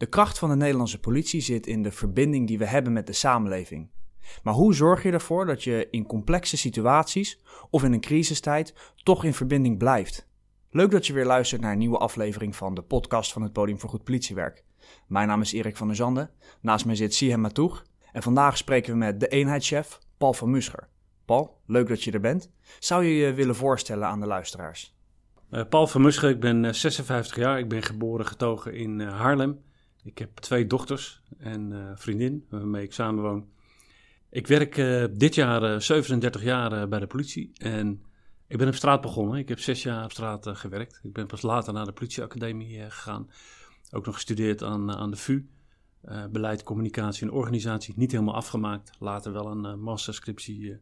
De kracht van de Nederlandse politie zit in de verbinding die we hebben met de samenleving. Maar hoe zorg je ervoor dat je in complexe situaties of in een crisistijd toch in verbinding blijft? Leuk dat je weer luistert naar een nieuwe aflevering van de podcast van het Podium voor Goed Politiewerk. Mijn naam is Erik van der Zanden, naast mij zit Sihem Matoeg en vandaag spreken we met de eenheidschef Paul van Muscher. Paul, leuk dat je er bent. Zou je je willen voorstellen aan de luisteraars? Uh, Paul van Muscher, ik ben 56 jaar, ik ben geboren getogen in uh, Haarlem. Ik heb twee dochters en uh, vriendin waarmee ik samenwoon. Ik werk uh, dit jaar uh, 37 jaar bij de politie en ik ben op straat begonnen. Ik heb zes jaar op straat gewerkt. Ik ben pas later naar de politieacademie gegaan. Ook nog gestudeerd aan, aan de VU. beleid, communicatie en organisatie. Niet helemaal afgemaakt. Later wel een masterscriptie,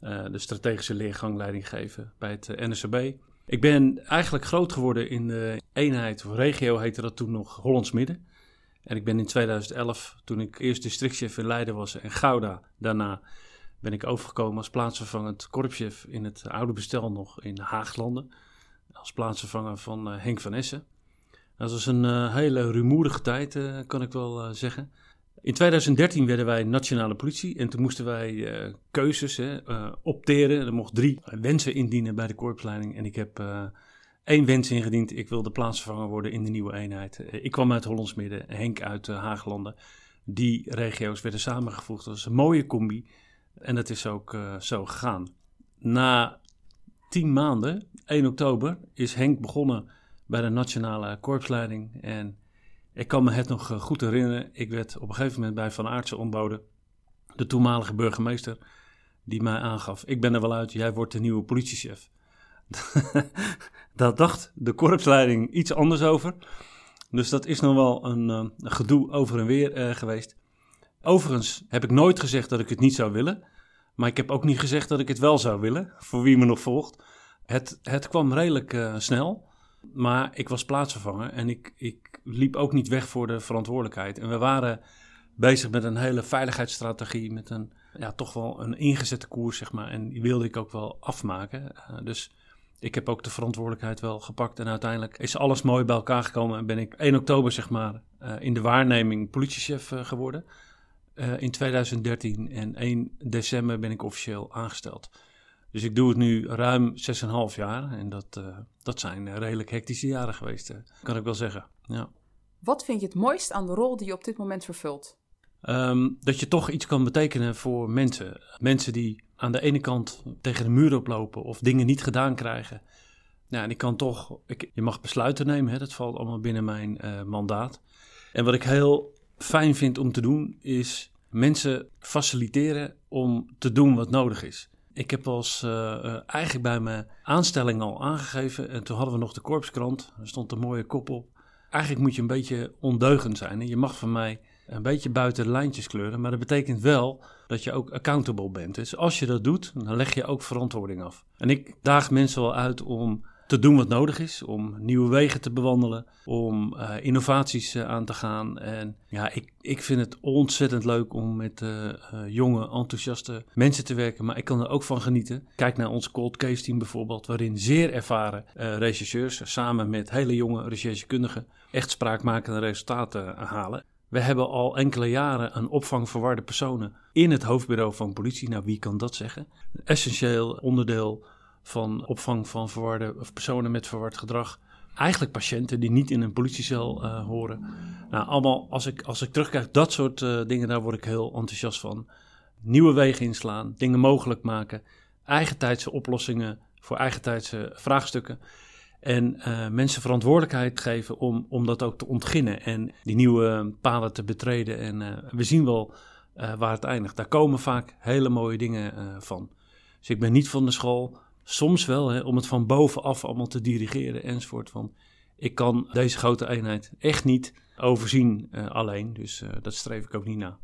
de strategische leergang leiding geven bij het NSB. Ik ben eigenlijk groot geworden in de eenheid, of regio heette dat toen nog, Hollands Midden. En ik ben in 2011, toen ik eerst districtchef in Leiden was en Gouda, daarna ben ik overgekomen als plaatsvervangend korpschef in het oude bestel nog in Haaglanden. Als plaatsvervanger van uh, Henk van Essen. Dat was een uh, hele rumoerige tijd, uh, kan ik wel zeggen. In 2013 werden wij nationale politie en toen moesten wij keuzes hè, opteren. Er mocht drie wensen indienen bij de korpsleiding en ik heb één wens ingediend. Ik wilde plaatsvervanger worden in de nieuwe eenheid. Eh, ik kwam uit Hollands Midden, Henk uit uh, Haaglanden. Die regio's werden samengevoegd. Dat was een mooie combi. En dat is ook uh, zo gegaan. Na tien maanden, 1 oktober, is Henk begonnen bij de nationale korpsleiding. En ik kan me het nog goed herinneren. Ik werd op een gegeven moment bij Van Aartsen ontboden. De toenmalige burgemeester die mij aangaf. Ik ben er wel uit, jij wordt de nieuwe politiechef. Daar dacht de korpsleiding iets anders over. Dus dat is nog wel een, uh, gedoe over en weer uh, geweest. Overigens heb ik nooit gezegd dat ik het niet zou willen. Maar ik heb ook niet gezegd dat ik het wel zou willen, voor wie me nog volgt. Het, het kwam redelijk uh, snel, maar ik was plaatsvervanger en ik, ik liep ook niet weg voor de verantwoordelijkheid. En we waren bezig met een hele veiligheidsstrategie, met een ja, toch wel een ingezette koers, zeg maar. En die wilde ik ook wel afmaken. dus ik heb ook de verantwoordelijkheid wel gepakt. En uiteindelijk is alles mooi bij elkaar gekomen. En ben ik 1 oktober, zeg maar, uh, in de waarneming politiechef uh, geworden. Uh, in 2013 en 1 december ben ik officieel aangesteld. Dus ik doe het nu ruim 6,5 jaar. En dat, dat zijn redelijk hectische jaren geweest, kan ik wel zeggen. Ja. Wat vind je het mooist aan de rol die je op dit moment vervult? Um, dat je toch iets kan betekenen voor mensen. Mensen die aan de ene kant tegen de muur oplopen of dingen niet gedaan krijgen. Nou, ik kan toch, ik, je mag besluiten nemen, hè, dat valt allemaal binnen mijn uh, mandaat. En wat ik heel fijn vind om te doen, is mensen faciliteren om te doen wat nodig is. Ik heb als uh, eigenlijk bij mijn aanstelling al aangegeven, en toen hadden we nog de korpskrant, er stond een mooie kop op. Eigenlijk moet je een beetje ondeugend zijn. En je mag van mij een beetje buiten de lijntjes kleuren. Maar dat betekent wel dat je ook accountable bent. Dus als je dat doet, dan leg je ook verantwoording af. En ik daag mensen wel uit om te doen wat nodig is, om nieuwe wegen te bewandelen, om uh, innovaties uh, aan te gaan. En ja, ik, ik vind het ontzettend leuk om met uh, jonge, enthousiaste mensen te werken, maar ik kan er ook van genieten. Kijk naar ons cold case team bijvoorbeeld, waarin zeer ervaren rechercheurs samen met hele jonge recherchekundigen echt spraakmakende resultaten halen. We hebben al enkele jaren een opvang verwarde personen in het hoofdbureau van politie. Nou, wie kan dat zeggen? Een essentieel onderdeel van opvang van verwarde of personen met verward gedrag. Eigenlijk patiënten die niet in een politiecel uh, horen. Nou, allemaal als ik, als ik terugkijk, dat soort uh, dingen, daar word ik heel enthousiast van. Nieuwe wegen inslaan, dingen mogelijk maken, eigentijdse oplossingen voor eigentijdse vraagstukken. En uh, mensen verantwoordelijkheid geven om, om dat ook te ontginnen en die nieuwe paden te betreden. En uh, we zien wel uh, waar het eindigt. Daar komen vaak hele mooie dingen van. Dus ik ben niet van de school, soms wel, hè, om het van bovenaf allemaal te dirigeren enzovoort. Van, ik kan deze grote eenheid echt niet overzien alleen, dus dat streef ik ook niet na.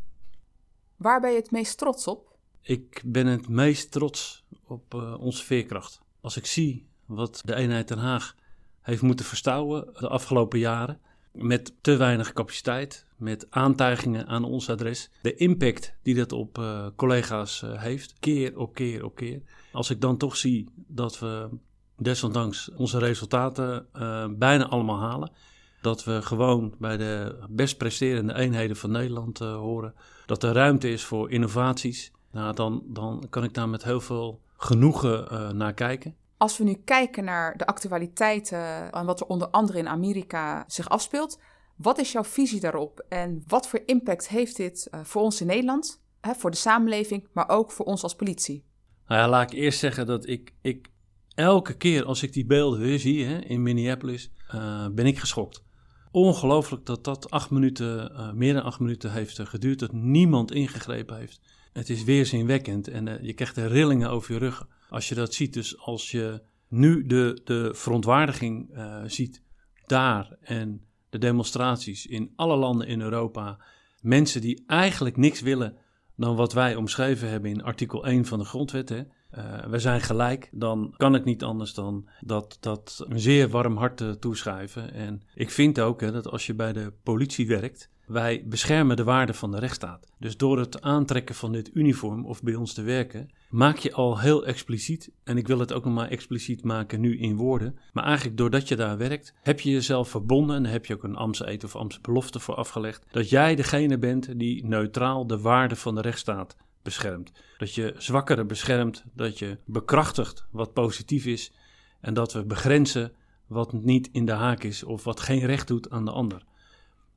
Waar ben je het meest trots op? Ik ben het meest trots op onze veerkracht. Als ik zie wat de eenheid Den Haag heeft moeten verstouwen de afgelopen jaren. Met te weinig capaciteit, met aantijgingen aan ons adres. De impact die dat op uh, collega's uh, heeft, keer op keer op keer. Als ik dan toch zie dat we desondanks onze resultaten uh, bijna allemaal halen, dat we gewoon bij de best presterende eenheden van Nederland horen. Dat er ruimte is voor innovaties. Nou, dan, dan kan ik daar met heel veel genoegen naar kijken. Als we nu kijken naar de actualiteiten en wat er onder andere in Amerika zich afspeelt, wat is jouw visie daarop en wat voor impact heeft dit uh, voor ons in Nederland, voor de samenleving, maar ook voor ons als politie? Nou ja, laat ik eerst zeggen dat ik, ik elke keer als ik die beelden weer zie hè, in Minneapolis, uh, ben ik geschokt. Ongelooflijk dat dat acht minuten, uh, meer dan acht minuten heeft geduurd, dat niemand ingegrepen heeft. Het is weerzinwekkend en uh, je krijgt er rillingen over je rug als je dat ziet. Dus als je nu de, de verontwaardiging ziet daar en de demonstraties in alle landen in Europa, mensen die eigenlijk niks willen dan wat wij omschreven hebben in artikel 1 van de grondwet. Hè. Uh, we zijn gelijk, dan kan ik niet anders dan dat, dat een zeer warm hart toeschrijven. En ik vind ook hè, dat als je bij de politie werkt, wij beschermen de waarden van de rechtsstaat. Dus door het aantrekken van dit uniform of bij ons te werken, maak je al heel expliciet, en ik wil het ook nog maar expliciet maken nu in woorden, maar eigenlijk doordat je daar werkt, heb je jezelf verbonden en heb je ook een Amse eet of Amse belofte voor afgelegd, dat jij degene bent die neutraal de waarden van de rechtsstaat beschermt. Dat je zwakkeren beschermt, dat je bekrachtigt wat positief is en dat we begrenzen wat niet in de haak is of wat geen recht doet aan de ander.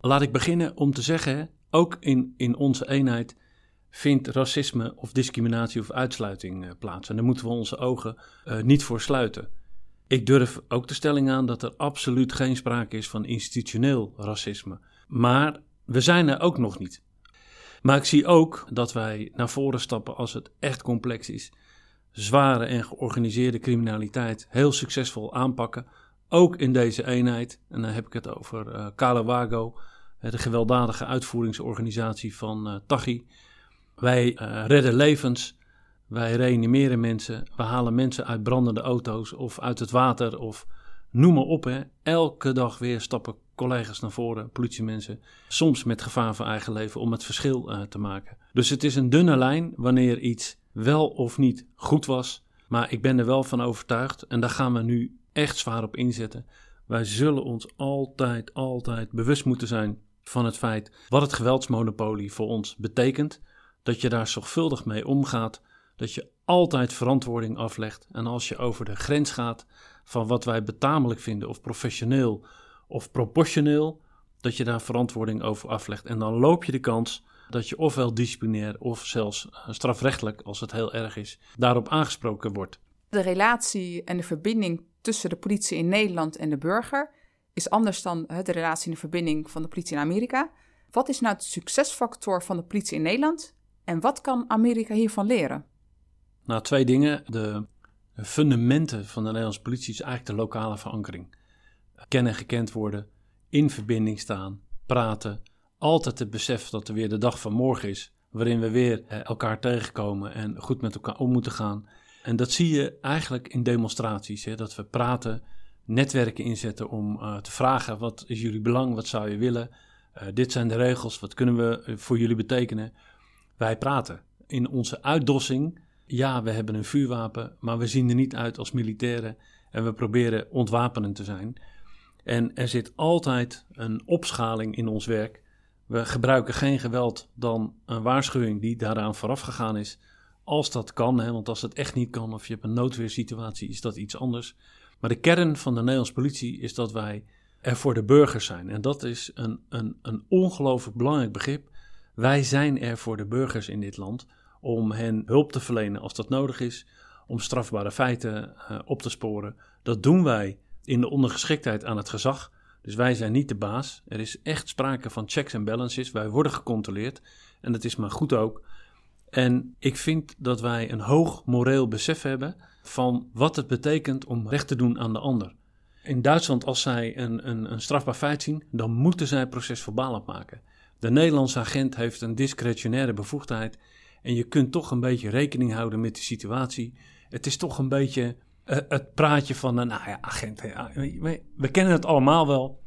Laat ik beginnen om te zeggen, ook in, in onze eenheid vindt racisme of discriminatie of uitsluiting uh, plaats. En daar moeten we onze ogen uh, niet voor sluiten. Ik durf ook de stelling aan dat er absoluut geen sprake is van institutioneel racisme. Maar we zijn er ook nog niet. Maar ik zie ook dat wij naar voren stappen als het echt complex is. Zware en georganiseerde criminaliteit heel succesvol aanpakken. Ook in deze eenheid. En dan heb ik het over uh, Calawago, de gewelddadige uitvoeringsorganisatie van uh, Tachi. Wij uh, redden levens. Wij reanimeren mensen. We halen mensen uit brandende auto's of uit het water of noem maar op. Hè. Elke dag weer stappen collega's naar voren, politiemensen, soms met gevaar voor eigen leven om het verschil te maken. Dus het is een dunne lijn wanneer iets wel of niet goed was, maar ik ben er wel van overtuigd en daar gaan we nu echt zwaar op inzetten. Wij zullen ons altijd, altijd bewust moeten zijn van het feit wat het geweldsmonopolie voor ons betekent. Dat je daar zorgvuldig mee omgaat, dat je altijd verantwoording aflegt. En als je over de grens gaat van wat wij betamelijk vinden of professioneel of proportioneel, dat je daar verantwoording over aflegt. En dan loop je de kans dat je ofwel disciplinair of zelfs eh, strafrechtelijk, als het heel erg is, daarop aangesproken wordt. De relatie en de verbinding tussen de politie in Nederland en de burger is anders dan de relatie en de verbinding van de politie in Amerika. Wat is nou de succesfactor van de politie in Nederland en wat kan Amerika hiervan leren? Nou, twee dingen. De fundamenten van de Nederlandse politie is eigenlijk de lokale verankering kennen gekend worden, in verbinding staan, praten. Altijd het besef dat er weer de dag van morgen is, waarin we weer eh, elkaar tegenkomen en goed met elkaar om moeten gaan. En dat zie je eigenlijk in demonstraties, hè, dat we praten, netwerken inzetten om uh, te vragen: wat is jullie belang, wat zou je willen? Uh, dit zijn de regels, wat kunnen we voor jullie betekenen? Wij praten. In onze uitdossing, ja, we hebben een vuurwapen, maar we zien er niet uit als militairen en we proberen ontwapenend te zijn. En er zit altijd een opschaling in ons werk. We gebruiken geen geweld dan een waarschuwing die daaraan vooraf gegaan is. Als dat kan, hè, want als het echt niet kan of je hebt een noodweersituatie, is dat iets anders. Maar de kern van de Nederlandse politie is dat wij er voor de burgers zijn. En dat is een, een, een ongelooflijk belangrijk begrip. Wij zijn er voor de burgers in dit land om hen hulp te verlenen als dat nodig is, om strafbare feiten uh, op te sporen. Dat doen wij in de ondergeschiktheid aan het gezag. Dus wij zijn niet de baas. Er is echt sprake van checks en balances. Wij worden gecontroleerd. En dat is maar goed ook. En ik vind dat wij een hoog moreel besef hebben van wat het betekent om recht te doen aan de ander. In Duitsland, als zij een, een, een strafbaar feit zien, dan moeten zij procesverbaal opmaken. De Nederlandse agent heeft een discretionaire bevoegdheid. En je kunt toch een beetje rekening houden met de situatie. Het is toch een beetje het praatje van, uh, nou ja, agent, we, kennen het allemaal wel.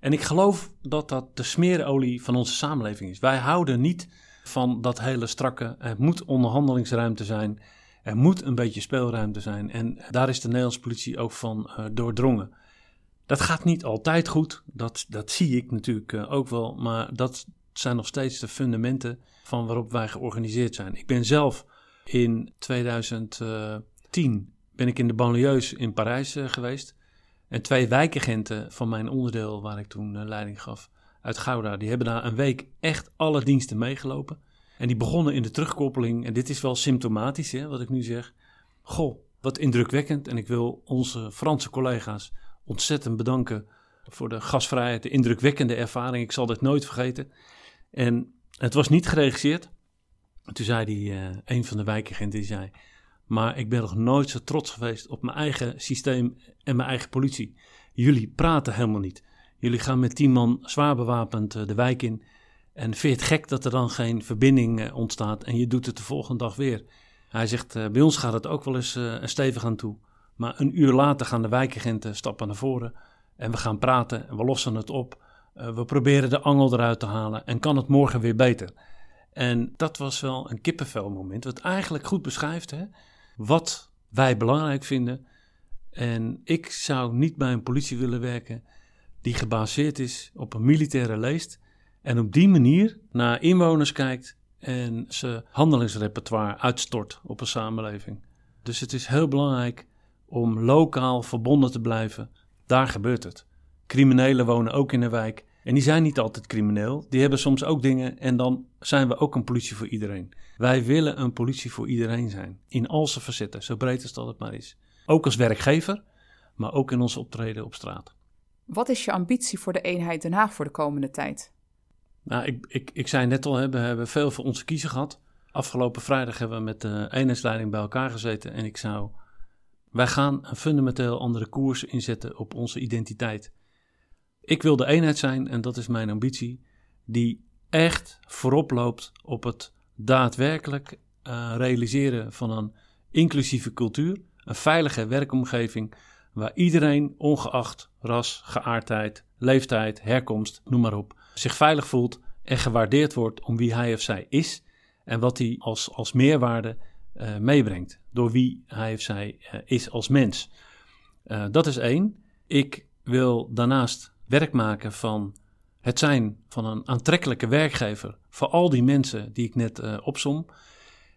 En ik geloof dat dat de smeerolie van onze samenleving is. Wij houden niet van dat hele strakke, er moet onderhandelingsruimte zijn, er moet een beetje speelruimte zijn. En daar is de Nederlandse politie ook van uh, doordrongen. Dat gaat niet altijd goed, dat, dat zie ik natuurlijk eh, ook wel, maar dat zijn nog steeds de fundamenten van waarop wij georganiseerd zijn. Ik ben zelf in 2010 ben ik in de banlieues in Parijs uh, geweest. En twee wijkagenten van mijn onderdeel, waar ik toen uh, leiding gaf, uit Gouda, die hebben daar een week echt alle diensten meegelopen. En die begonnen in de terugkoppeling, en dit is wel symptomatisch, hè, wat ik nu zeg. Goh, wat indrukwekkend. En ik wil onze Franse collega's ontzettend bedanken voor de gastvrijheid, de indrukwekkende ervaring. Ik zal dit nooit vergeten. En het was niet geregisseerd. Toen zei die, uh, een van de wijkagenten, die zei... Maar ik ben nog nooit zo trots geweest op mijn eigen systeem en mijn eigen politie. Jullie praten helemaal niet. Jullie gaan met tien man zwaar bewapend uh, de wijk in. En vind het gek dat er dan geen verbinding uh, ontstaat en je doet het de volgende dag weer. Hij zegt, uh, bij ons gaat het ook wel eens stevig aan toe. Maar een uur later gaan de wijkagenten stappen naar voren. En we gaan praten en we lossen het op. we proberen de angel eruit te halen en kan het morgen weer beter. En dat was wel een kippenvelmoment, wat eigenlijk goed beschrijft hè, wat wij belangrijk vinden. En ik zou niet bij een politie willen werken die gebaseerd is op een militaire leest en op die manier naar inwoners kijkt en ze handelingsrepertoire uitstort op een samenleving. Dus het is heel belangrijk om lokaal verbonden te blijven. Daar gebeurt het. Criminelen wonen ook in de wijk en die zijn niet altijd crimineel. Die hebben soms ook dingen en dan zijn we ook een politie voor iedereen. Wij willen een politie voor iedereen zijn. In al zijn facetten, zo breed als dat het maar is. Ook als werkgever, maar ook in ons optreden op straat. Wat is je ambitie voor de eenheid Den Haag voor de komende tijd? Nou, ik, ik, ik zei net al, we hebben veel voor onze kiezer gehad. Afgelopen vrijdag hebben we met de eenheidsleiding bij elkaar gezeten. En ik zou. Wij gaan een fundamenteel andere koers inzetten op onze identiteit. Ik wil de eenheid zijn, en dat is mijn ambitie, die echt voorop loopt op het daadwerkelijk uh, realiseren van een inclusieve cultuur, een veilige werkomgeving waar iedereen, ongeacht ras, geaardheid, leeftijd, herkomst, noem maar op, zich veilig voelt en gewaardeerd wordt om wie hij of zij is en wat hij als, als meerwaarde uh, meebrengt, door wie hij of zij uh, is als mens. dat is één. Ik wil daarnaast werk maken van het zijn van een aantrekkelijke werkgever voor al die mensen die ik net uh, opsom.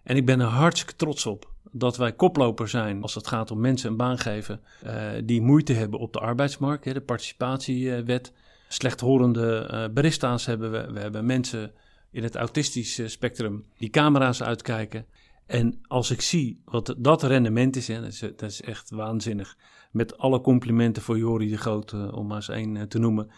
En ik ben er hartstikke trots op dat wij koploper zijn als het gaat om mensen een baan geven uh, die moeite hebben op de arbeidsmarkt. Hè, de participatiewet. Slechthorende uh, barista's hebben we. We hebben mensen in het autistische spectrum die camera's uitkijken. En als ik zie wat dat rendement is, hè, dat, is echt waanzinnig. Met alle complimenten voor Jori de Groot, om maar eens één te noemen.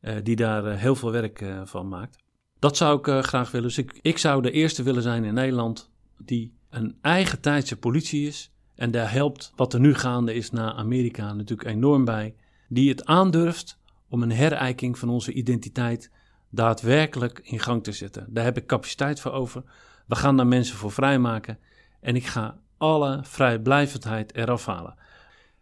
Uh, die daar heel veel werk van maakt. Dat zou ik graag willen. Dus ik, ik, zou de eerste willen zijn in Nederland die een eigen tijdse politie is. En daar helpt wat er nu gaande is naar Amerika natuurlijk enorm bij. Die het aandurft om een herijking van onze identiteit daadwerkelijk in gang te zetten. Daar heb ik capaciteit voor over. We gaan daar mensen voor vrijmaken. En ik ga alle vrijblijvendheid eraf halen.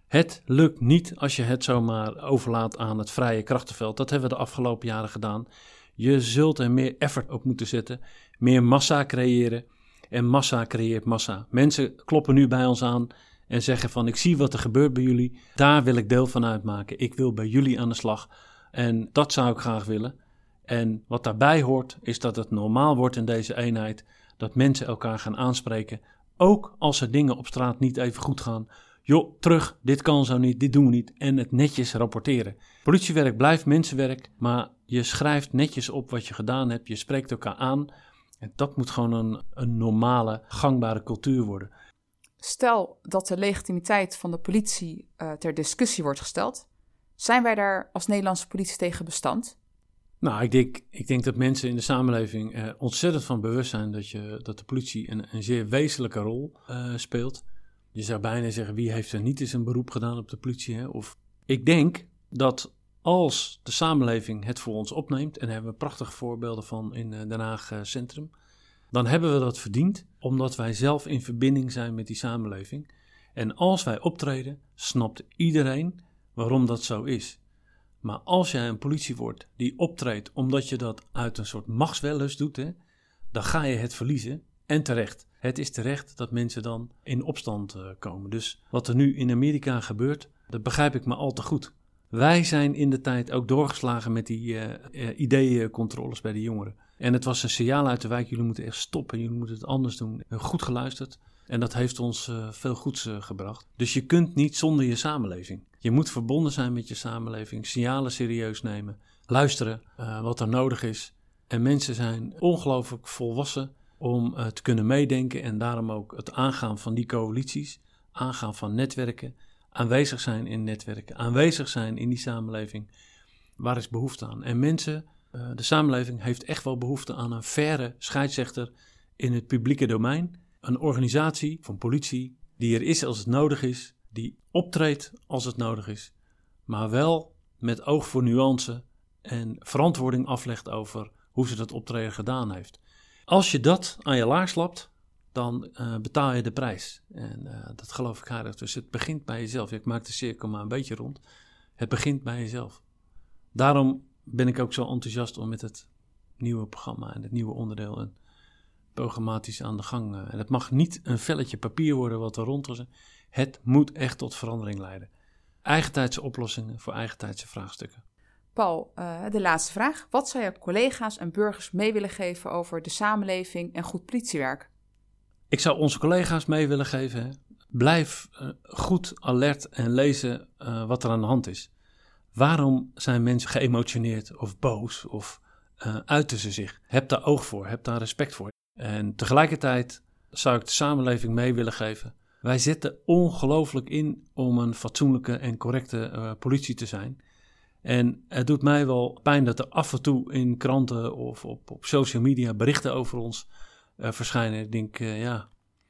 Het lukt niet als je het zomaar overlaat aan het vrije krachtenveld. Dat hebben we de afgelopen jaren gedaan. Je zult er meer effort op moeten zetten, meer massa creëren. En massa creëert massa. Mensen kloppen nu bij ons aan en zeggen van ik zie wat er gebeurt bij jullie. Daar wil ik deel van uitmaken. Ik wil bij jullie aan de slag. En dat zou ik graag willen. En wat daarbij hoort is dat het normaal wordt in deze eenheid dat mensen elkaar gaan aanspreken. Ook als er dingen op straat niet even goed gaan joh, terug, dit kan zo niet, dit doen we niet. En het netjes rapporteren. Politiewerk blijft mensenwerk, maar je schrijft netjes op wat je gedaan hebt, je spreekt elkaar aan. En dat moet gewoon een, een normale, gangbare cultuur worden. Stel dat de legitimiteit van de politie uh, ter discussie wordt gesteld. Zijn wij daar als Nederlandse politie tegen bestand? Nou, ik denk, ik denk dat mensen in de samenleving er ontzettend van bewust zijn dat, je, dat de politie een, een zeer wezenlijke rol uh, speelt. Je zou bijna zeggen, wie heeft er niet eens een beroep gedaan op de politie? Hè? Of ik denk dat als de samenleving het voor ons opneemt, en daar hebben we prachtige voorbeelden van in eh, Den Haag eh, Centrum, dan hebben we dat verdiend omdat wij zelf in verbinding zijn met die samenleving. En als wij optreden, snapt iedereen waarom dat zo is. Maar als jij een politie wordt die optreedt omdat je dat uit een soort machtswellust doet, dan ga je het verliezen en terecht. Het is terecht dat mensen dan in opstand uh, komen. Dus wat er nu in Amerika gebeurt, dat begrijp ik maar al te goed. Wij zijn in de tijd ook doorgeslagen met die uh, ideeëncontroles bij de jongeren. En het was een signaal uit de wijk: jullie moeten echt stoppen, jullie moeten het anders doen. Goed geluisterd. En dat heeft ons uh, veel goeds gebracht. Dus je kunt niet zonder je samenleving. Je moet verbonden zijn met je samenleving, signalen serieus nemen, luisteren wat er nodig is. En mensen zijn ongelooflijk volwassen om te kunnen meedenken en daarom ook het aangaan van die coalities, aangaan van netwerken aanwezig zijn in netwerken, aanwezig zijn in die samenleving. Waar is behoefte aan? En mensen, de samenleving heeft echt wel behoefte aan een faire scheidsrechter in het publieke domein. Een organisatie van politie die er is als het nodig is, die optreedt als het nodig is, maar wel met oog voor nuance en verantwoording aflegt over hoe ze dat optreden gedaan heeft. Als je dat aan je laars lapt, dan uh, betaal je de prijs. En uh, dat geloof ik aardig. Dus het begint bij jezelf. Ik maak de cirkel maar een beetje rond. Het begint bij jezelf. Daarom ben ik ook zo enthousiast om met het nieuwe programma en het nieuwe onderdeel en programmatisch aan de gang. Uh, en het mag niet een velletje papier worden wat er rond is. Het moet echt tot verandering leiden. Eigentijdse oplossingen voor eigentijdse vraagstukken. Paul, de laatste vraag. Wat zou je collega's en burgers mee willen geven over de samenleving en goed politiewerk? Ik zou onze collega's mee willen geven. Blijf uh, goed alert en lezen uh, wat er aan de hand is. Waarom zijn mensen geëmotioneerd of boos of uiten ze zich? Heb daar oog voor, heb daar respect voor. En tegelijkertijd zou ik de samenleving mee willen geven. Wij zetten ongelooflijk in om een fatsoenlijke en correcte politie te zijn. En het doet mij wel pijn dat er af en toe in kranten of op, op social media berichten over ons uh, verschijnen. Ik denk, uh, ja,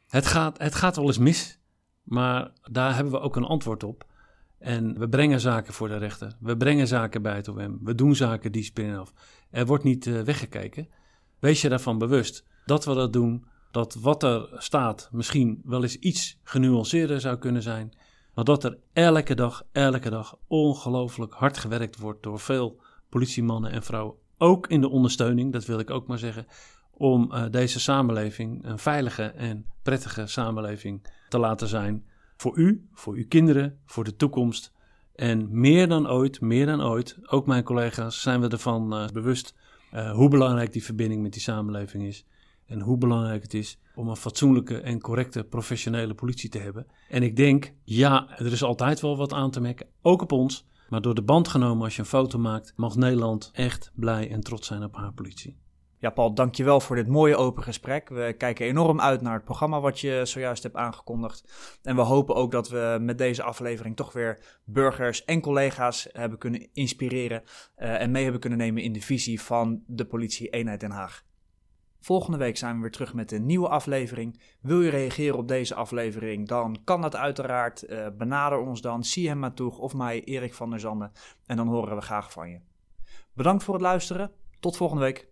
het gaat, het gaat wel eens mis, maar daar hebben we ook een antwoord op. En we brengen zaken voor de rechter. We brengen zaken bij het OM. We doen zaken die spinnen af. Er wordt niet uh, weggekeken. Wees je daarvan bewust dat we dat doen. Dat wat er staat misschien wel eens iets genuanceerder zou kunnen zijn. Maar dat er elke dag, elke dag ongelooflijk hard gewerkt wordt door veel politiemannen en vrouwen. Ook in de ondersteuning, dat wil ik ook maar zeggen om uh, deze samenleving een veilige en prettige samenleving te laten zijn. Voor u, voor uw kinderen, voor de toekomst. En meer dan ooit, meer dan ooit, ook mijn collega's, zijn we ervan uh, bewust uh, hoe belangrijk die verbinding met die samenleving is. En hoe belangrijk het is om een fatsoenlijke en correcte professionele politie te hebben. En ik denk, ja, er is altijd wel wat aan te merken, ook op ons. Maar door de band genomen als je een foto maakt, mag Nederland echt blij en trots zijn op haar politie. Ja, Paul, dankjewel voor dit mooie open gesprek. We kijken enorm uit naar het programma wat je zojuist hebt aangekondigd. En we hopen ook dat we met deze aflevering toch weer burgers en collega's hebben kunnen inspireren uh, en mee hebben kunnen nemen in de visie van de politie eenheid Den Haag. Volgende week zijn we weer terug met een nieuwe aflevering. Wil je reageren op deze aflevering? Dan kan dat uiteraard. Uh, benader ons dan. Zie hem maar toe of mij, Erik van der Zanden. En dan horen we graag van je. Bedankt voor het luisteren. Tot volgende week.